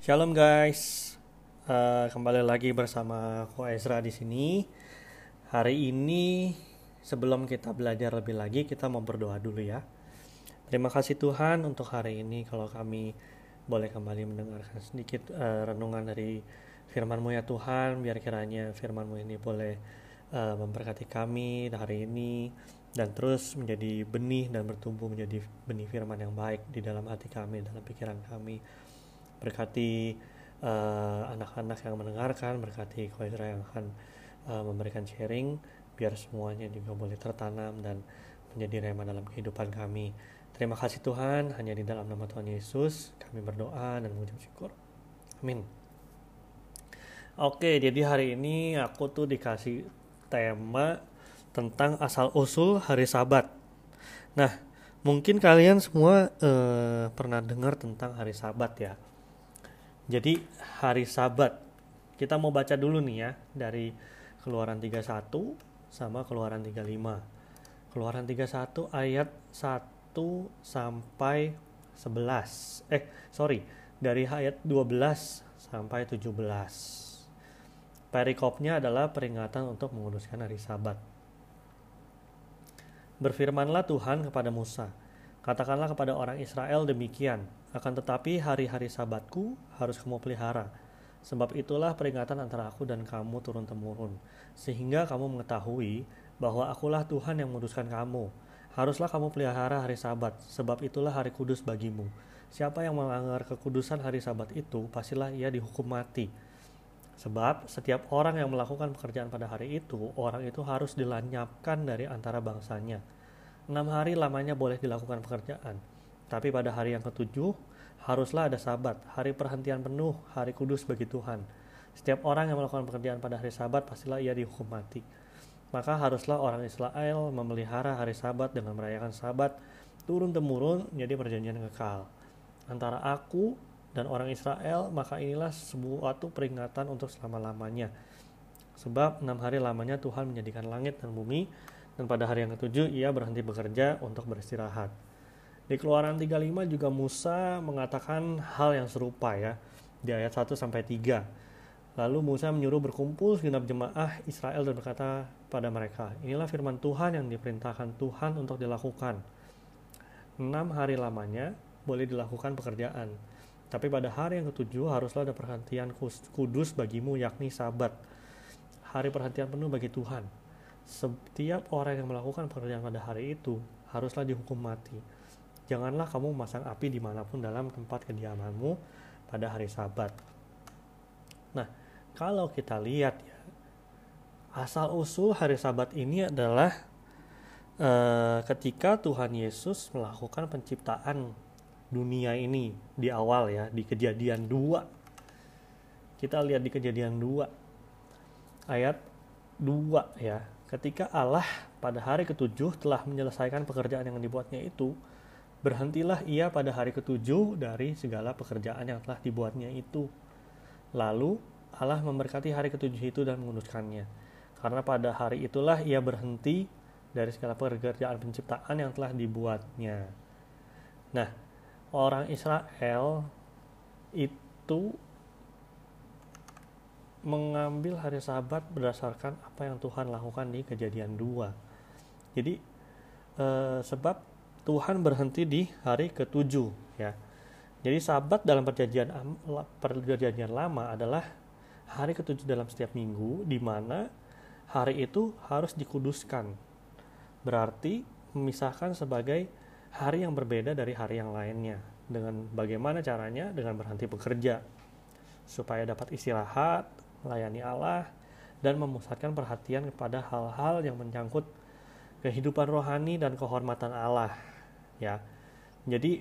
Shalom guys, uh, kembali lagi bersama Ko Ezra di sini. Hari ini sebelum kita belajar lebih lagi, kita mau berdoa dulu ya. Terima kasih Tuhan untuk hari ini kalau kami boleh kembali mendengarkan sedikit uh, renungan dari firman-Mu ya Tuhan. Biar kiranya firman-Mu ini boleh uh, memberkati kami hari ini dan terus menjadi benih dan bertumbuh menjadi benih firman yang baik di dalam hati kami, dalam pikiran kami berkati eh, anak-anak uh, yang mendengarkan, berkati Koizra yang akan uh, memberikan sharing, biar semuanya juga boleh tertanam dan menjadi rema dalam kehidupan kami. Terima kasih Tuhan, hanya di dalam nama Tuhan Yesus kami berdoa dan mengucap syukur. Amin. Oke, jadi hari ini aku tuh dikasih tema tentang asal usul hari Sabat. Nah, mungkin kalian semua uh, pernah dengar tentang hari Sabat ya jadi hari Sabat kita mau baca dulu nih ya dari Keluaran 31 sama Keluaran 35. Keluaran 31 ayat 1 sampai 11. Eh, sorry, dari ayat 12 sampai 17. Perikopnya adalah peringatan untuk menguduskan hari Sabat. Berfirmanlah Tuhan kepada Musa, Katakanlah kepada orang Israel demikian, akan tetapi hari-hari sabatku harus kamu pelihara. Sebab itulah peringatan antara aku dan kamu turun-temurun, sehingga kamu mengetahui bahwa akulah Tuhan yang menguduskan kamu. Haruslah kamu pelihara hari sabat, sebab itulah hari kudus bagimu. Siapa yang melanggar kekudusan hari sabat itu, pastilah ia dihukum mati. Sebab setiap orang yang melakukan pekerjaan pada hari itu, orang itu harus dilanyapkan dari antara bangsanya Enam hari lamanya boleh dilakukan pekerjaan, tapi pada hari yang ketujuh haruslah ada sabat, hari perhentian penuh, hari kudus bagi Tuhan. Setiap orang yang melakukan pekerjaan pada hari sabat pastilah ia dihukum mati. Maka haruslah orang Israel memelihara hari sabat dengan merayakan sabat turun-temurun menjadi perjanjian kekal. Antara aku dan orang Israel, maka inilah sebuah peringatan untuk selama-lamanya. Sebab enam hari lamanya Tuhan menjadikan langit dan bumi, dan pada hari yang ketujuh ia berhenti bekerja untuk beristirahat. Di Keluaran 35 juga Musa mengatakan hal yang serupa ya di ayat 1 sampai 3. Lalu Musa menyuruh berkumpul segenap jemaah Israel dan berkata pada mereka, inilah firman Tuhan yang diperintahkan Tuhan untuk dilakukan. Enam hari lamanya boleh dilakukan pekerjaan, tapi pada hari yang ketujuh haruslah ada perhatian kudus bagimu yakni sabat. Hari perhatian penuh bagi Tuhan setiap orang yang melakukan pekerjaan pada hari itu haruslah dihukum mati. Janganlah kamu memasang api di mana pun dalam tempat kediamanmu pada hari sabat. Nah, kalau kita lihat ya, asal usul hari sabat ini adalah uh, ketika Tuhan Yesus melakukan penciptaan dunia ini di awal ya, di kejadian 2. Kita lihat di kejadian 2 ayat 2 ya Ketika Allah pada hari ketujuh telah menyelesaikan pekerjaan yang dibuatnya itu, berhentilah ia pada hari ketujuh dari segala pekerjaan yang telah dibuatnya itu. Lalu Allah memberkati hari ketujuh itu dan menguduskannya. Karena pada hari itulah ia berhenti dari segala pekerjaan penciptaan yang telah dibuatnya. Nah, orang Israel itu mengambil hari sabat berdasarkan apa yang Tuhan lakukan di kejadian 2 jadi eh, sebab Tuhan berhenti di hari ketujuh ya. Jadi sabat dalam perjanjian perjanjian lama adalah hari ketujuh dalam setiap minggu di mana hari itu harus dikuduskan. Berarti memisahkan sebagai hari yang berbeda dari hari yang lainnya. Dengan bagaimana caranya? Dengan berhenti bekerja. Supaya dapat istirahat melayani Allah, dan memusatkan perhatian kepada hal-hal yang menyangkut kehidupan rohani dan kehormatan Allah. Ya, jadi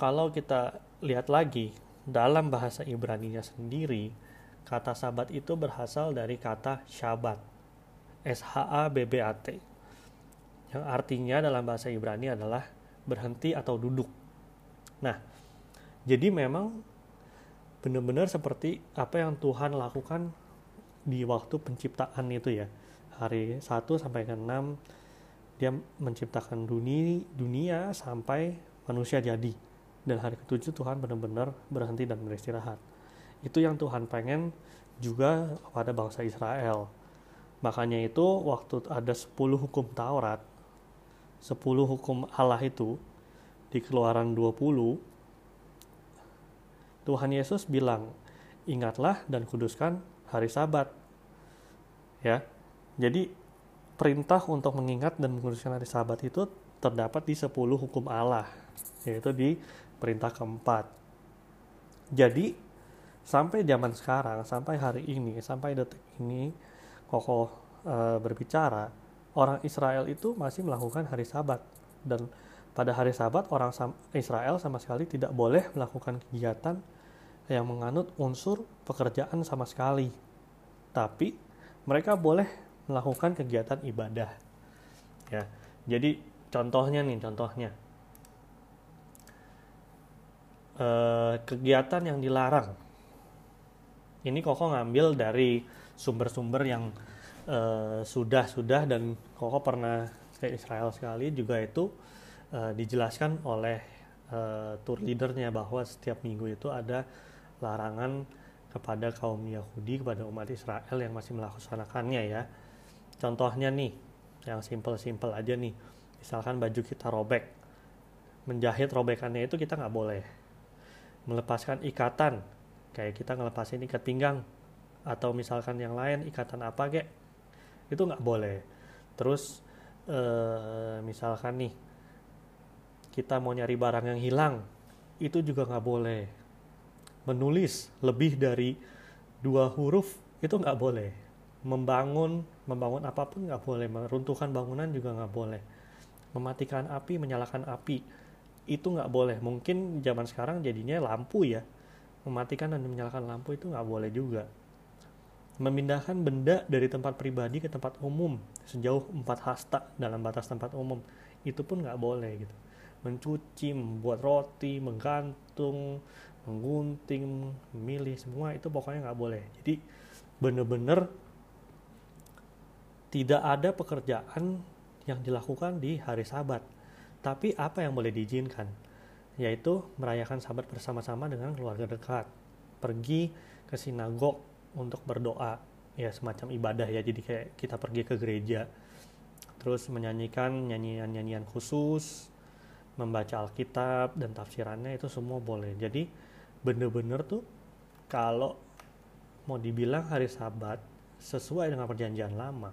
kalau kita lihat lagi dalam bahasa Ibrani-nya sendiri, kata sabat itu berasal dari kata syabat, S H A B B A T, yang artinya dalam bahasa Ibrani adalah berhenti atau duduk. Nah, jadi memang benar-benar seperti apa yang Tuhan lakukan di waktu penciptaan itu ya hari 1 sampai ke 6 dia menciptakan dunia dunia sampai manusia jadi dan hari ketujuh Tuhan benar-benar berhenti dan beristirahat. Itu yang Tuhan pengen juga pada bangsa Israel. Makanya itu waktu ada 10 hukum Taurat, 10 hukum Allah itu di keluaran 20, Tuhan Yesus bilang, ingatlah dan kuduskan hari sabat. Ya, jadi perintah untuk mengingat dan menguruskan hari sabat itu terdapat di 10 hukum Allah, yaitu di perintah keempat. Jadi, sampai zaman sekarang, sampai hari ini, sampai detik ini, Koko e, berbicara, orang Israel itu masih melakukan hari sabat. Dan pada hari sabat, orang Israel sama sekali tidak boleh melakukan kegiatan yang menganut unsur pekerjaan sama sekali. Tapi, mereka boleh melakukan kegiatan ibadah. Ya, jadi contohnya nih, contohnya eh, kegiatan yang dilarang. Ini Koko ngambil dari sumber-sumber yang uh, sudah sudah dan Koko pernah ke Israel sekali juga itu uh, dijelaskan oleh uh, tour leadernya bahwa setiap minggu itu ada larangan kepada kaum Yahudi kepada umat Israel yang masih melaksanakannya ya. Contohnya nih, yang simple-simple aja nih. Misalkan baju kita robek, menjahit robekannya itu kita nggak boleh melepaskan ikatan kayak kita ngelepasin ikat pinggang atau misalkan yang lain ikatan apa kek itu nggak boleh terus eh, misalkan nih kita mau nyari barang yang hilang itu juga nggak boleh menulis lebih dari dua huruf itu nggak boleh. Membangun membangun apa pun nggak boleh. Meruntuhkan bangunan juga nggak boleh. Mematikan api menyalakan api itu nggak boleh. Mungkin zaman sekarang jadinya lampu ya. Mematikan dan menyalakan lampu itu nggak boleh juga. Memindahkan benda dari tempat pribadi ke tempat umum sejauh empat hasta dalam batas tempat umum itu pun nggak boleh gitu. Mencuci membuat roti menggantung menggunting memilih semua itu pokoknya nggak boleh jadi bener-bener tidak ada pekerjaan yang dilakukan di hari sabat tapi apa yang boleh diizinkan? Yaitu merayakan sabat bersama-sama dengan keluarga dekat. Pergi ke sinagog untuk berdoa. Ya semacam ibadah ya. Jadi kayak kita pergi ke gereja. Terus menyanyikan nyanyian-nyanyian khusus. Membaca Alkitab dan tafsirannya itu semua boleh. Jadi bener-bener tuh kalau mau dibilang hari sabat sesuai dengan perjanjian lama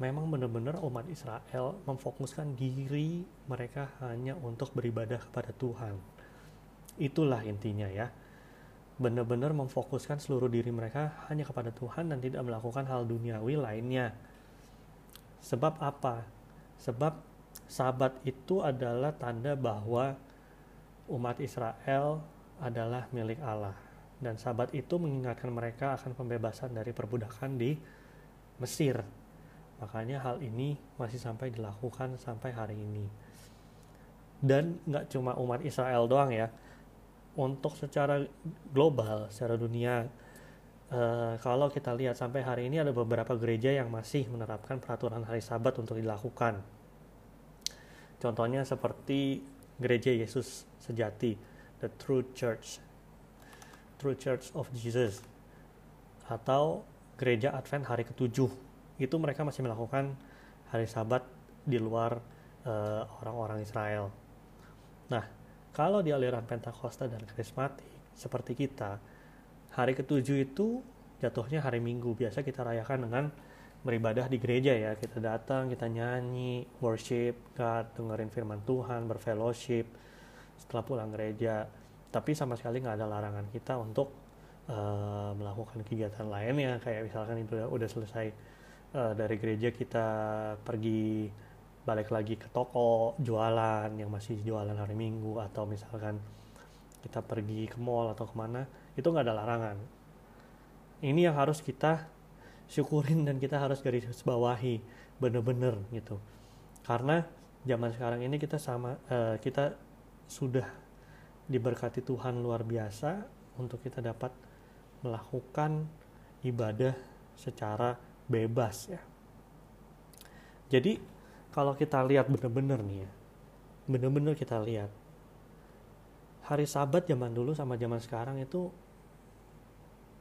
memang benar-benar umat Israel memfokuskan diri mereka hanya untuk beribadah kepada Tuhan. Itulah intinya ya. Benar-benar memfokuskan seluruh diri mereka hanya kepada Tuhan dan tidak melakukan hal duniawi lainnya. Sebab apa? Sebab sabat itu adalah tanda bahwa umat Israel adalah milik Allah. Dan sabat itu mengingatkan mereka akan pembebasan dari perbudakan di Mesir Makanya hal ini masih sampai dilakukan sampai hari ini. Dan nggak cuma umat Israel doang ya. Untuk secara global, secara dunia, uh, kalau kita lihat sampai hari ini ada beberapa gereja yang masih menerapkan peraturan hari Sabat untuk dilakukan. Contohnya seperti gereja Yesus sejati, the True Church, True Church of Jesus, atau gereja Advent hari ketujuh itu mereka masih melakukan hari sabat di luar uh, orang-orang Israel. Nah, kalau di aliran Pentakosta dan Karismatik seperti kita, hari ketujuh itu jatuhnya hari Minggu. Biasa kita rayakan dengan beribadah di gereja ya. Kita datang, kita nyanyi, worship God, dengerin firman Tuhan, berfellowship setelah pulang gereja. Tapi sama sekali nggak ada larangan kita untuk uh, melakukan kegiatan lainnya. Kayak misalkan itu udah, udah selesai uh, dari gereja kita pergi balik lagi ke toko jualan yang masih jualan hari minggu atau misalkan kita pergi ke mall atau ke mana itu nggak ada larangan. Ini yang harus kita syukurin dan kita harus garis bawahi bener-bener gitu. Karena zaman sekarang ini kita sama uh, kita sudah diberkati Tuhan luar biasa untuk kita dapat melakukan ibadah secara bebas ya. Jadi kalau kita lihat benar-benar nih ya, benar-benar kita lihat hari Sabat zaman dulu sama zaman sekarang itu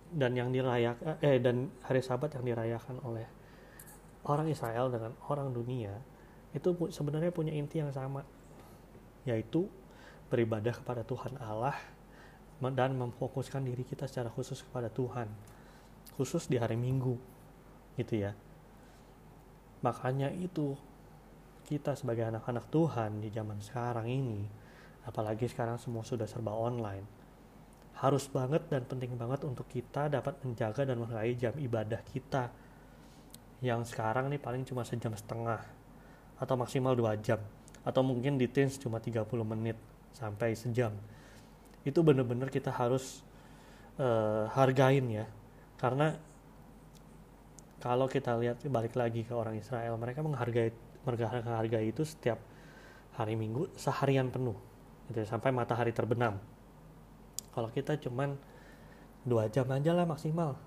dan yang dirayakan eh dan hari Sabat yang dirayakan oleh orang Israel dengan orang dunia itu sebenarnya punya inti yang sama yaitu beribadah kepada Tuhan Allah dan memfokuskan diri kita secara khusus kepada Tuhan. Khusus di hari Minggu gitu ya. Makanya itu kita sebagai anak-anak Tuhan di zaman sekarang ini apalagi sekarang semua sudah serba online harus banget dan penting banget untuk kita dapat menjaga dan menghargai jam ibadah kita. Yang sekarang nih paling cuma sejam setengah atau maksimal dua jam atau mungkin di teens cuma 30 menit sampai sejam. Itu benar-benar kita harus uh, hargain ya. Karena kalau kita lihat balik lagi ke orang Israel mereka menghargai menghargai itu setiap hari Minggu seharian penuh. Gitu ya, sampai matahari terbenam. Kalau kita cuman dua jam aja lah maksimal.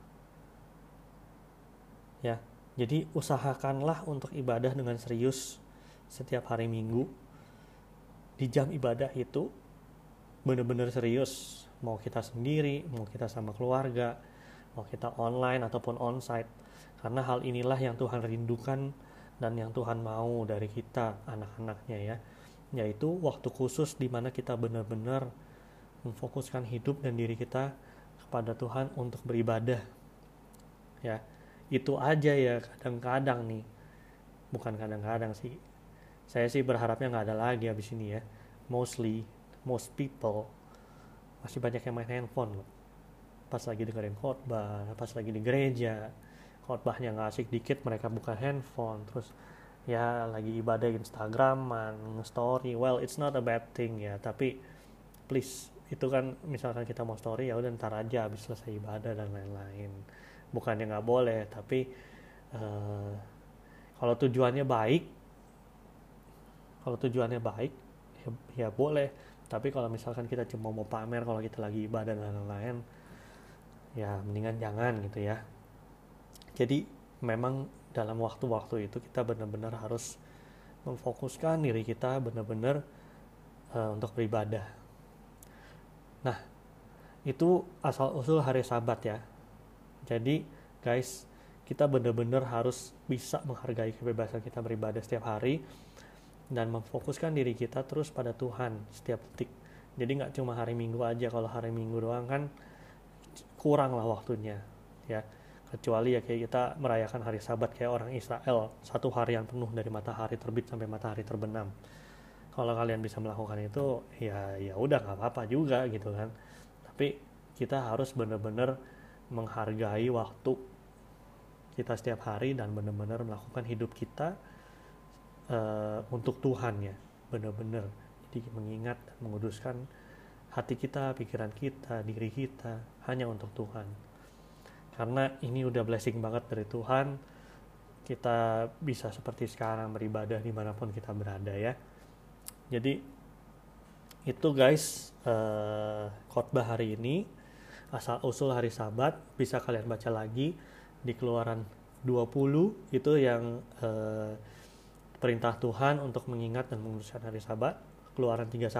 Ya jadi usahakanlah untuk ibadah dengan serius setiap hari Minggu di jam ibadah itu benar-benar serius. Mau kita sendiri mau kita sama keluarga mau kita online ataupun onsite. Karena hal inilah yang Tuhan rindukan dan yang Tuhan mau dari kita anak-anaknya ya. Yaitu waktu khusus di mana kita benar-benar memfokuskan hidup dan diri kita kepada Tuhan untuk beribadah. Ya itu aja ya kadang-kadang nih. Bukan kadang-kadang sih saya sih berharapnya nggak ada lagi abis ini ya. Mostly most people. Masih banyak yang main handphone loh. Pas lagi dengerin khotbah pas lagi di gereja. Khotbahnya nggak asik dikit mereka buka handphone. Terus ya lagi ibadah Instagraman story well it's not a bad thing ya. Tapi please itu kan misalkan kita mau story ya udah ntar aja habis selesai ibadah dan lain-lain. Bukannya nggak boleh tapi uh, kalau tujuannya baik kalau tujuannya baik ya, ya boleh. Tapi kalau misalkan kita cuma mau pamer kalau kita lagi ibadah dan lain-lain ya mendingan jangan gitu ya. Jadi memang dalam waktu-waktu itu kita benar-benar harus memfokuskan diri kita benar-benar uh, untuk beribadah. Nah itu asal usul hari sabat ya. Jadi guys kita benar-benar harus bisa menghargai kebebasan kita beribadah setiap hari dan memfokuskan diri kita terus pada Tuhan setiap detik. Jadi nggak cuma hari Minggu aja, kalau hari Minggu doang kan kurang lah waktunya, ya. Kecuali ya kayak kita merayakan hari Sabat kayak orang Israel, satu hari yang penuh dari matahari terbit sampai matahari terbenam. Kalau kalian bisa melakukan itu, ya ya udah nggak apa-apa juga gitu kan. Tapi kita harus benar-benar menghargai waktu kita setiap hari dan benar-benar melakukan hidup kita uh, untuk Tuhan ya benar-benar. Jadi mengingat menguduskan hati kita pikiran kita diri kita hanya untuk Tuhan. Karena ini udah blessing banget dari Tuhan. Kita bisa seperti sekarang beribadah di mana pun kita berada ya. Jadi itu guys uh, khotbah hari ini asal usul hari sabat bisa kalian baca lagi di keluaran 20 itu yang uh, perintah Tuhan untuk mengingat dan menguduskan hari sabat keluaran 31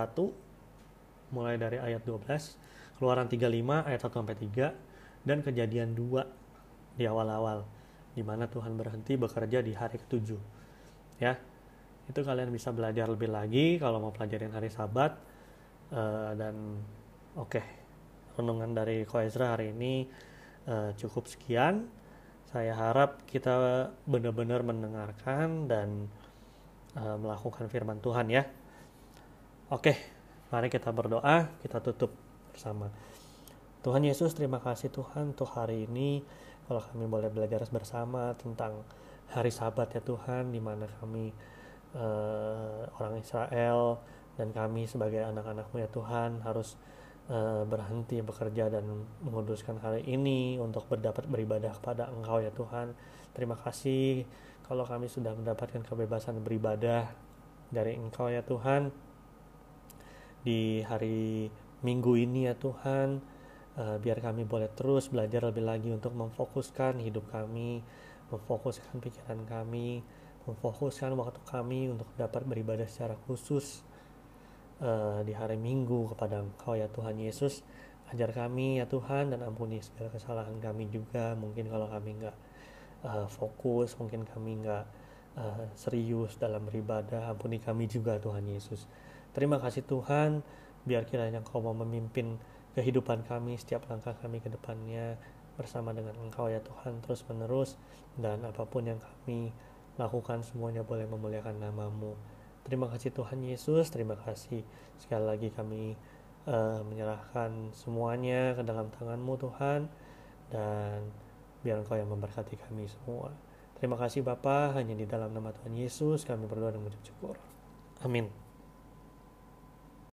mulai dari ayat 12 keluaran 35 ayat 1 sampai 3 dan kejadian 2 di awal-awal di mana Tuhan berhenti bekerja di hari ketujuh. Ya itu kalian bisa belajar lebih lagi kalau mau pelajarin hari sabat uh, dan oke okay, renungan dari Koezra hari ini uh, cukup sekian. Saya harap kita benar-benar mendengarkan dan uh, melakukan firman Tuhan ya. Oke, mari kita berdoa, kita tutup bersama. Tuhan Yesus, terima kasih Tuhan untuk hari ini. Kalau kami boleh belajar bersama tentang hari Sabat ya Tuhan, di mana kami uh, orang Israel dan kami sebagai anak-anakmu ya Tuhan harus uh, berhenti bekerja dan menguduskan hari ini untuk berdapat beribadah kepada Engkau ya Tuhan. Terima kasih kalau kami sudah mendapatkan kebebasan beribadah dari Engkau ya Tuhan di hari Minggu ini ya Tuhan uh, biar kami boleh terus belajar lebih lagi untuk memfokuskan hidup kami memfokuskan pikiran kami memfokuskan waktu kami untuk dapat beribadah secara khusus uh, di hari Minggu kepada Engkau ya Tuhan Yesus. Ajar kami ya Tuhan dan ampuni segala kesalahan kami juga. Mungkin kalau kami nggak uh, fokus, mungkin kami nggak uh, serius dalam beribadah, ampuni kami juga Tuhan Yesus. Terima kasih Tuhan, biar kiranya Engkau mau memimpin kehidupan kami, setiap langkah kami ke depannya bersama dengan Engkau ya Tuhan terus menerus dan apa pun yang kami lakukan semuanya boleh memuliakan namamu. Terima kasih Tuhan Yesus, terima kasih sekali lagi kami uh, menyerahkan semuanya ke dalam tanganmu Tuhan dan biar Engkau yang memberkati kami semua. Terima kasih Bapa, hanya di dalam nama Tuhan Yesus kami berdoa dan mengucap syukur. Amin.